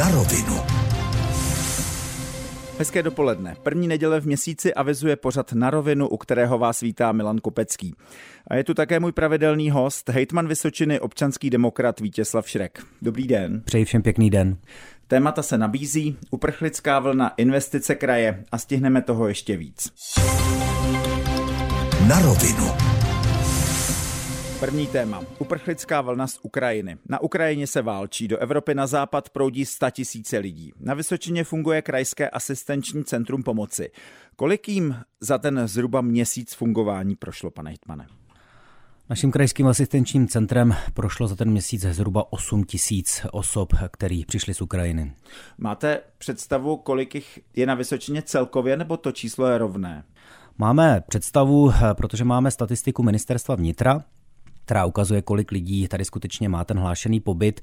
Na rovinu. Hezké dopoledne. První neděle v měsíci avizuje pořad na rovinu, u kterého vás vítá Milan Kopecký. A je tu také můj pravidelný host, hejtman Vysočiny, občanský demokrat Vítězslav Šrek. Dobrý den. Přeji všem pěkný den. Témata se nabízí, uprchlická vlna, investice kraje a stihneme toho ještě víc. Na rovinu. První téma. Uprchlická vlna z Ukrajiny. Na Ukrajině se válčí, do Evropy na západ proudí tisíce lidí. Na Vysočině funguje krajské asistenční centrum pomoci. Kolik jim za ten zhruba měsíc fungování prošlo, pane Hitmane? Naším krajským asistenčním centrem prošlo za ten měsíc zhruba 8 tisíc osob, který přišli z Ukrajiny. Máte představu, kolik jich je na Vysočině celkově, nebo to číslo je rovné? Máme představu, protože máme statistiku ministerstva vnitra, která ukazuje, kolik lidí tady skutečně má ten hlášený pobyt.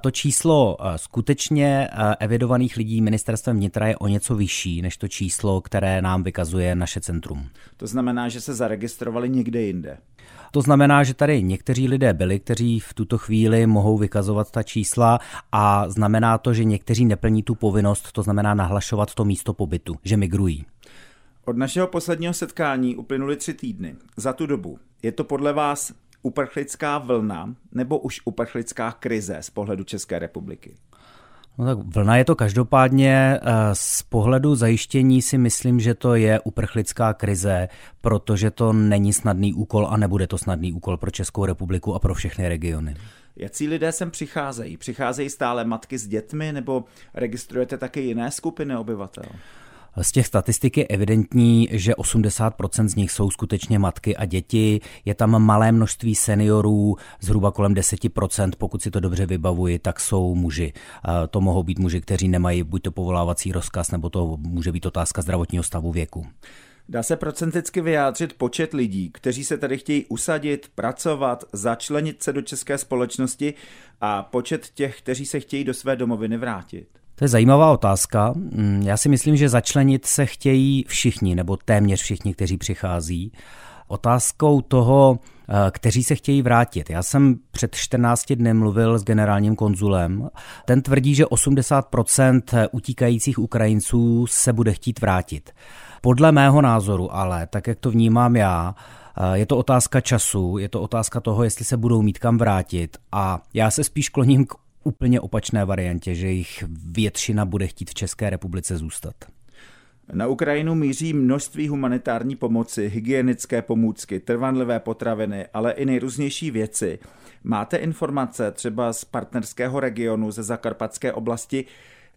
To číslo skutečně evidovaných lidí ministerstvem vnitra je o něco vyšší než to číslo, které nám vykazuje naše centrum. To znamená, že se zaregistrovali někde jinde. To znamená, že tady někteří lidé byli, kteří v tuto chvíli mohou vykazovat ta čísla a znamená to, že někteří neplní tu povinnost, to znamená nahlašovat to místo pobytu, že migrují. Od našeho posledního setkání uplynuly tři týdny. Za tu dobu je to podle vás uprchlická vlna nebo už uprchlická krize z pohledu České republiky? No tak vlna je to každopádně. Eh, z pohledu zajištění si myslím, že to je uprchlická krize, protože to není snadný úkol a nebude to snadný úkol pro Českou republiku a pro všechny regiony. Jací lidé sem přicházejí? Přicházejí stále matky s dětmi nebo registrujete také jiné skupiny obyvatel? Z těch statistik je evidentní, že 80% z nich jsou skutečně matky a děti. Je tam malé množství seniorů, zhruba kolem 10%, pokud si to dobře vybavuji, tak jsou muži. To mohou být muži, kteří nemají buď to povolávací rozkaz, nebo to může být otázka zdravotního stavu věku. Dá se procenticky vyjádřit počet lidí, kteří se tady chtějí usadit, pracovat, začlenit se do české společnosti a počet těch, kteří se chtějí do své domoviny vrátit? To je zajímavá otázka. Mm, já si myslím, že začlenit se chtějí všichni, nebo téměř všichni, kteří přichází. Otázkou toho, eh, kteří se chtějí vrátit. Já jsem před 14 dny mluvil s generálním konzulem. Ten tvrdí, že 80% utíkajících Ukrajinců se bude chtít vrátit. Podle mého názoru ale, tak jak to vnímám já, eh, je to otázka času, je to otázka toho, jestli se budou mít kam vrátit a já se spíš kloním k úplně opačné variantě, že jich většina bude chtít v České republice zůstat. Na Ukrajinu míří množství humanitární pomoci, hygienické pomůcky, trvanlivé potraviny, ale i nejrůznější věci. Máte informace třeba z partnerského regionu ze Zakarpatské oblasti,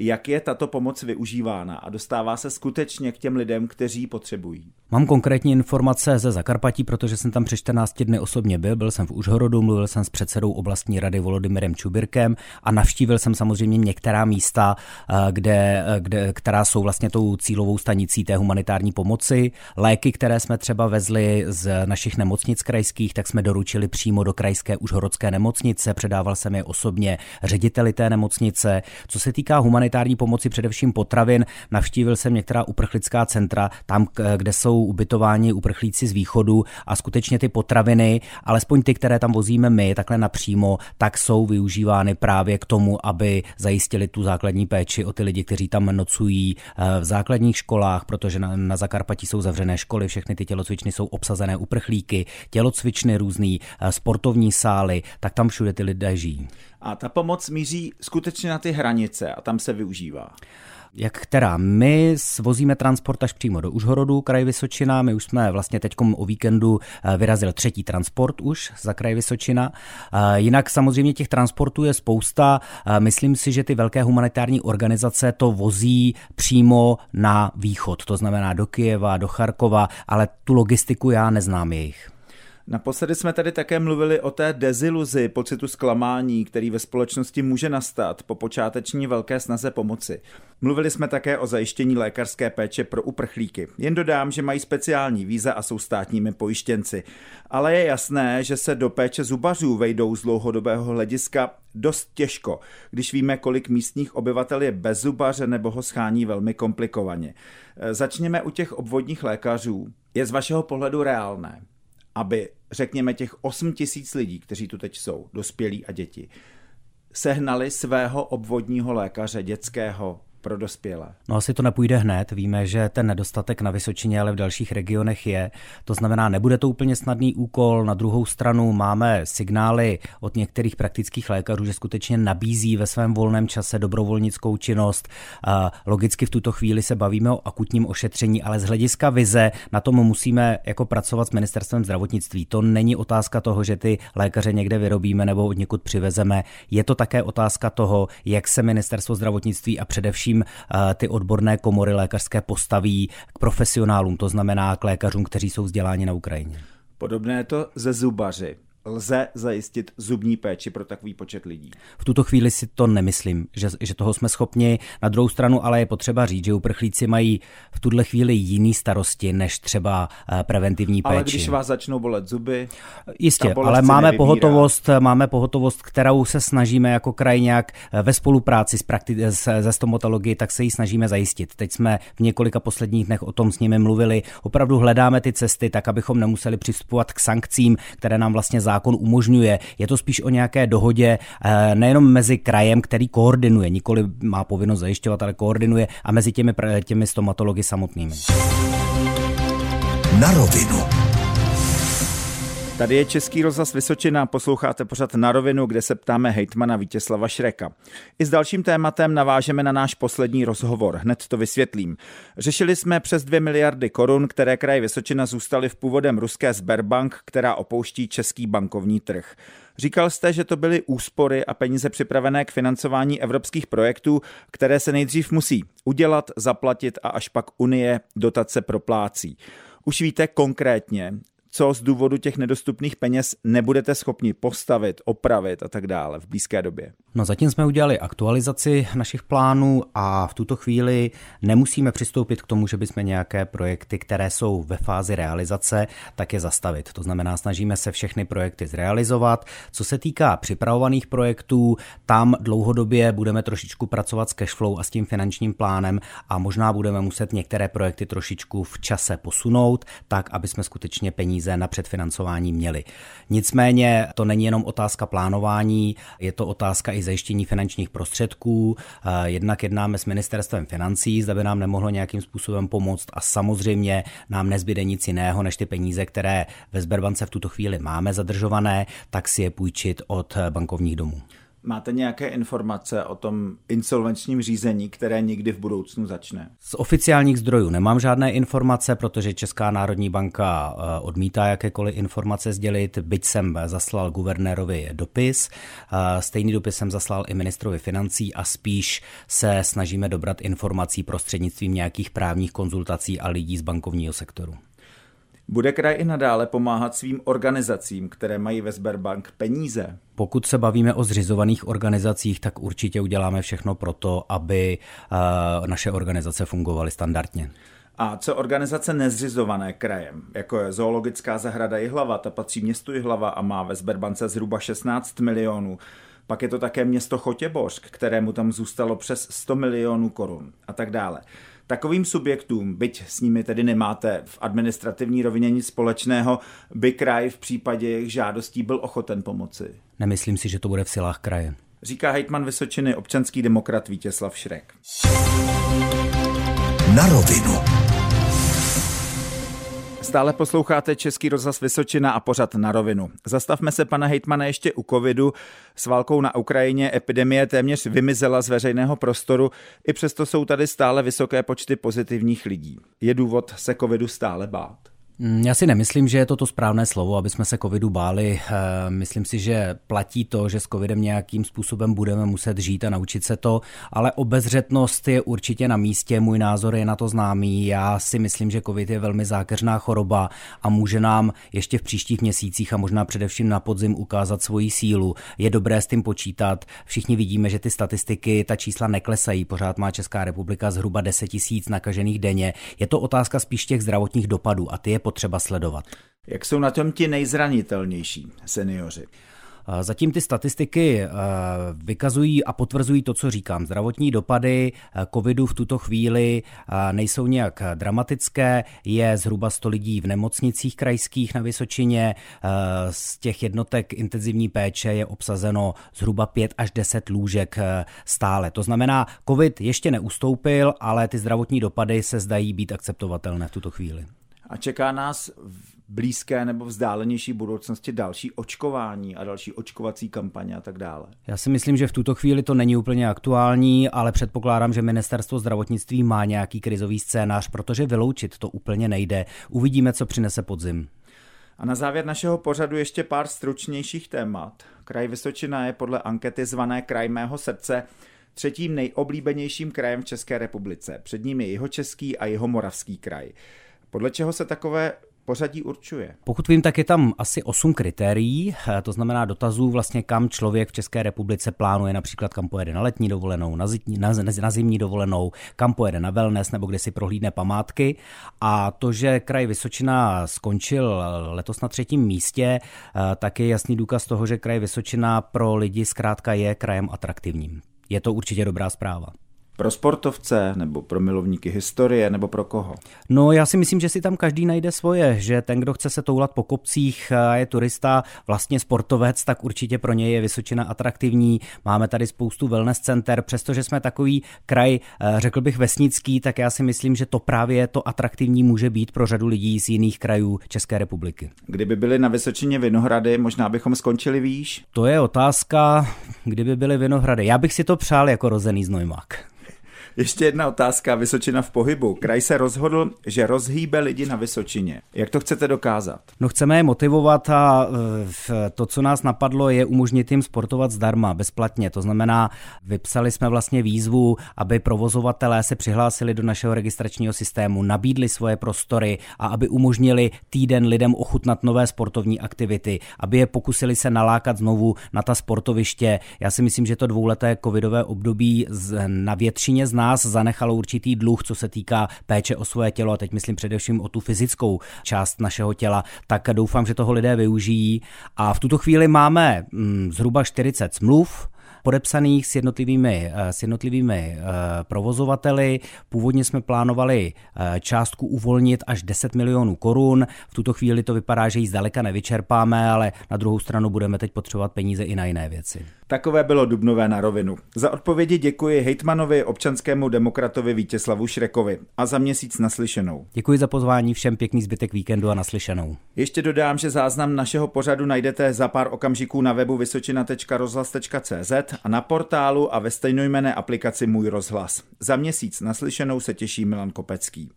jak je tato pomoc využívána a dostává se skutečně k těm lidem, kteří ji potřebují. Mám konkrétní informace ze Zakarpatí, protože jsem tam před 14 dny osobně byl. Byl jsem v Užhorodu, mluvil jsem s předsedou oblastní rady Volodymyrem Čubirkem a navštívil jsem samozřejmě některá místa, eh, kde, eh, kde, která jsou vlastně tou cílovou stanicí té humanitární pomoci. Léky, které jsme třeba vezli z našich nemocnic krajských, tak jsme doručili přímo do krajské Užhorodské nemocnice. Předával jsem je osobně řediteli té nemocnice. Co se týká humanitární pomoci, především potravin, navštívil jsem některá uprchlická centra, tam, kde jsou jsou ubytováni uprchlíci z východu a skutečně ty potraviny, alespoň ty, které tam vozíme my, takhle napřímo, tak jsou využívány právě k tomu, aby zajistili tu základní péči o ty lidi, kteří tam nocují eh, v základních školách, protože na, na Zakarpatí jsou zavřené školy, všechny ty tělocvičny jsou obsazené uprchlíky, tělocvičny různý, eh, sportovní sály, tak tam všude ty lidé žijí. A ta pomoc míří skutečně na ty hranice a tam se využívá. Jak která? My svozíme transport až přímo do Užhorodu, kraj Vysočina. My už jsme vlastně teď o víkendu eh, vyrazil třetí transport už za kraj Vysočina. Eh, jinak samozřejmě těch transportů je spousta. Eh, myslím si, že ty velké humanitární organizace to vozí přímo na východ, to znamená do Kijeva, do Charkova, ale tu logistiku já neznám jejich. Naposledy jsme tady také mluvili o té deziluzi, pocitu zklamání, který ve společnosti může nastat po počáteční velké snaze pomoci. Mluvili jsme také o zajištění lékařské péče pro uprchlíky. Jen dodám, že mají speciální víza a jsou státními pojištěnci. Ale je jasné, že se do péče zubařů vejdou z dlouhodobého hlediska dost těžko, když víme, kolik místních obyvatel je bez zubaře nebo ho schání velmi komplikovaně. Začněme u těch obvodních lékařů. Je z vašeho pohledu reálné, aby řekněme těch 8 tisíc lidí, kteří tu teď jsou, dospělí a děti, sehnali svého obvodního lékaře dětského pro dospělé? No asi to nepůjde hned. Víme, že ten nedostatek na Vysočině, ale v dalších regionech je. To znamená, nebude to úplně snadný úkol. Na druhou stranu máme signály od některých praktických lékařů, že skutečně nabízí ve svém volném čase dobrovolnickou činnost. Logicky v tuto chvíli se bavíme o akutním ošetření, ale z hlediska vize na tom musíme jako pracovat s ministerstvem zdravotnictví. To není otázka toho, že ty lékaře někde vyrobíme nebo od někud přivezeme. Je to také otázka toho, jak se ministerstvo zdravotnictví a především především eh, ty odborné komory lékařské postaví k profesionálům, to znamená k lékařům, kteří jsou vzděláni na Ukrajině. Podobné je to ze zubaři lze zajistit zubní péči pro takový počet lidí? V tuto chvíli si to nemyslím, že, že toho jsme schopni. Na druhou stranu ale je potřeba říct, že uprchlíci mají v tuhle chvíli jiný starosti než třeba eh, preventivní péči. Ale když vás začnou bolet zuby, jistě, ale máme pohotovost, máme pohotovost, kterou se snažíme jako kraj nějak eh, ve spolupráci s prakti- se stomatologií, tak se ji snažíme zajistit. Teď jsme v několika posledních dnech o tom s nimi mluvili. Opravdu hledáme ty cesty tak, abychom nemuseli přistupovat k sankcím, které nám vlastně zá zákon umožňuje. Je to spíš o nějaké dohodě eh, nejenom mezi krajem, který koordinuje, nikoli má povinnost zajišťovat, ale koordinuje a mezi těmi, těmi stomatology samotnými. Na rovinu. Tady je Český rozhlas Vysočina, posloucháte pořad na rovinu, kde se ptáme hejtmana Vítězslava Šreka. I s dalším tématem navážeme na náš poslední rozhovor, hned to vysvětlím. Řešili jsme přes 2 miliardy korun, které kraj Vysočina zůstaly v původem ruské Sberbank, která opouští český bankovní trh. Říkal jste, že to byly úspory a peníze připravené k financování evropských projektů, které se nejdřív musí udělat, zaplatit a až pak Unie dotace proplácí. Už víte konkrétně, co z důvodu těch nedostupných peněz nebudete schopni postavit, opravit a tak dále v blízké době? No zatím jsme udělali aktualizaci našich plánů a v tuto chvíli nemusíme přistoupit k tomu, že bychom nějaké projekty, které jsou ve fázi realizace, tak je zastavit. To znamená, snažíme se všechny projekty zrealizovat. Co se týká připravovaných projektů, tam dlouhodobě budeme trošičku pracovat s cashflow a s tím finančním plánem a možná budeme muset některé projekty trošičku v čase posunout, tak aby jsme skutečně peníze peníze na předfinancování měli. Nicméně to není jenom otázka plánování, je to otázka i zajištění finančních prostředků. Eh, jednak jednáme s ministerstvem financí, zda by nám nemohlo nějakým způsobem pomoct a samozřejmě nám nezbyde nic jiného, než ty peníze, které ve Sberbance v tuto chvíli máme zadržované, tak si je půjčit od bankovních domů. Máte nějaké informace o tom insolvenčním řízení, které někdy v budoucnu začne? Z oficiálních zdrojů nemám žádné informace, protože Česká národní banka eh, odmítá jakékoliv informace sdělit, byť jsem zaslal guvernérovi dopis. Eh, stejný dopis jsem zaslal i ministrovi financí a spíš se snažíme dobrat informací prostřednictvím nějakých právních konzultací a lidí z bankovního sektoru. Bude kraj i nadále pomáhat svým organizacím, které mají ve Sberbank peníze? Pokud se bavíme o zřizovaných organizacích, tak určitě uděláme všechno pro to, aby uh, naše organizace fungovaly standardně. A co organizace nezřizované krajem, jako je Zoologická zahrada Jihlava, ta patří městu Jihlava a má ve Sberbance zhruba 16 milionů. Pak je to také město Chotěboř, kterému tam zůstalo přes 100 milionů korun a tak dále. Takovým subjektům, byť s nimi tedy nemáte v administrativní rovině nic společného, by kraj v případě jejich žádostí byl ochoten pomoci? Nemyslím si, že to bude v silách kraje. Říká hejtman Vysočiny občanský demokrat Vítězslav Šrek. Na rovinu. Stále posloucháte Český rozhlas Vysočina a pořad na rovinu. Zastavme se pana hejtmana ještě u covidu. S válkou na Ukrajině epidemie téměř vymizela z veřejného prostoru, i přesto jsou tady stále vysoké počty pozitivních lidí. Je důvod se covidu stále bát? Mm, já si nemyslím, že je to to správné slovo, aby jsme se covidu báli. Eh, myslím si, že platí to, že s covidem nějakým způsobem budeme muset žít a naučit se to, ale obezřetnost je určitě na místě, můj názor je na to známý. Já si myslím, že covid je velmi zákeřná choroba a může nám ještě v příštích měsících a možná především na podzim ukázat svoji sílu. Je dobré s tím počítat. Všichni vidíme, že ty statistiky, ta čísla neklesají. Pořád má Česká republika zhruba 10 tisíc nakažených denně. Je to otázka spíš těch zdravotních dopadů a ty je potřeba sledovat. Jak jsou na tom ti nejzranitelnější seniori? Zatím ty statistiky vykazují a potvrzují to, co říkám. Zdravotní dopady covidu v tuto chvíli nejsou nějak dramatické. Je zhruba 100 lidí v nemocnicích krajských na Vysočině. Z těch jednotek intenzivní péče je obsazeno zhruba 5 až 10 lůžek stále. To znamená, covid ještě neustoupil, ale ty zdravotní dopady se zdají být akceptovatelné v tuto chvíli. A čeká nás v blízké nebo vzdálenější budoucnosti další očkování a další očkovací kampaně a tak dále? Já si myslím, že v tuto chvíli to není úplně aktuální, ale předpokládám, že ministerstvo zdravotnictví má nějaký krizový scénář, protože vyloučit to úplně nejde. Uvidíme, co přinese podzim. A na závěr našeho pořadu ještě pár stručnějších témat. Kraj Vysočina je podle ankety zvané Kraj mého srdce třetím nejoblíbenějším krajem v České republice. Před ním je Jihočeský a Jihomoravský kraj. Podle čeho se takové pořadí určuje? Pokud vím, tak je tam asi 8 kritérií, eh, to znamená dotazů vlastně kam člověk v České republice plánuje například kam pojede na letní dovolenou, na, zitní, na, na zimní dovolenou, kam pojede na wellness nebo kde si prohlídne památky. A to, že kraj Vysočina skončil letos na třetím místě, eh, tak je jasný důkaz toho, že kraj Vysočina pro lidi zkrátka je krajem atraktivním. Je to určitě dobrá zpráva. Pro sportovce, nebo pro milovníky historie, nebo pro koho? No, já si myslím, že si tam každý najde svoje, že ten, kdo chce se toulat po kopcích a je turista, vlastně sportovec, tak určitě pro něj je Vysočina atraktivní. Máme tady spoustu wellness center, přestože jsme takový kraj, eh, řekl bych vesnický, tak já si myslím, že to právě to atraktivní může být pro řadu lidí z jiných krajů České republiky. Kdyby byly na Vysočině Vinohrady, možná bychom skončili výš? To je otázka, kdyby byly Vinohrady. Já bych si to přál jako rozený znojmák. Ještě jedna otázka. Vysočina v pohybu. Kraj se rozhodl, že rozhýbe lidi na Vysočině. Jak to chcete dokázat? No chceme je motivovat a e, to, co nás napadlo, je umožnit jim sportovat zdarma, bezplatně. To znamená, vypsali jsme vlastně výzvu, aby provozovatelé se přihlásili do našeho registračního systému, nabídli svoje prostory a aby umožnili týden lidem ochutnat nové sportovní aktivity, aby je pokusili se nalákat znovu na ta sportoviště. Já si myslím, že to dvouleté covidové období na většině z nás nás zanechalo určitý dluh, co se týká péče o svoje tělo, a teď myslím především o tu fyzickou část našeho těla, tak doufám, že toho lidé využijí. A v tuto chvíli máme mm, zhruba 40 smluv, podepsaných s jednotlivými, eh, s jednotlivými eh, provozovateli. Původně jsme plánovali eh, částku uvolnit až 10 milionů korun. V tuto chvíli to vypadá, že ji zdaleka nevyčerpáme, ale na druhou stranu budeme teď potřebovat peníze i na jiné věci. Takové bylo Dubnové na rovinu. Za odpovědi děkuji hejtmanovi občanskému demokratovi Vítězslavu Šrekovi a za měsíc naslyšenou. Děkuji za pozvání, všem pěkný zbytek víkendu a naslyšenou. Ještě dodám, že záznam našeho pořadu najdete za pár okamžiků na webu vysočina.rozhlas.cz a na portálu a ve stejnojmené aplikaci Můj rozhlas. Za měsíc naslyšenou se těší Milan Kopecký.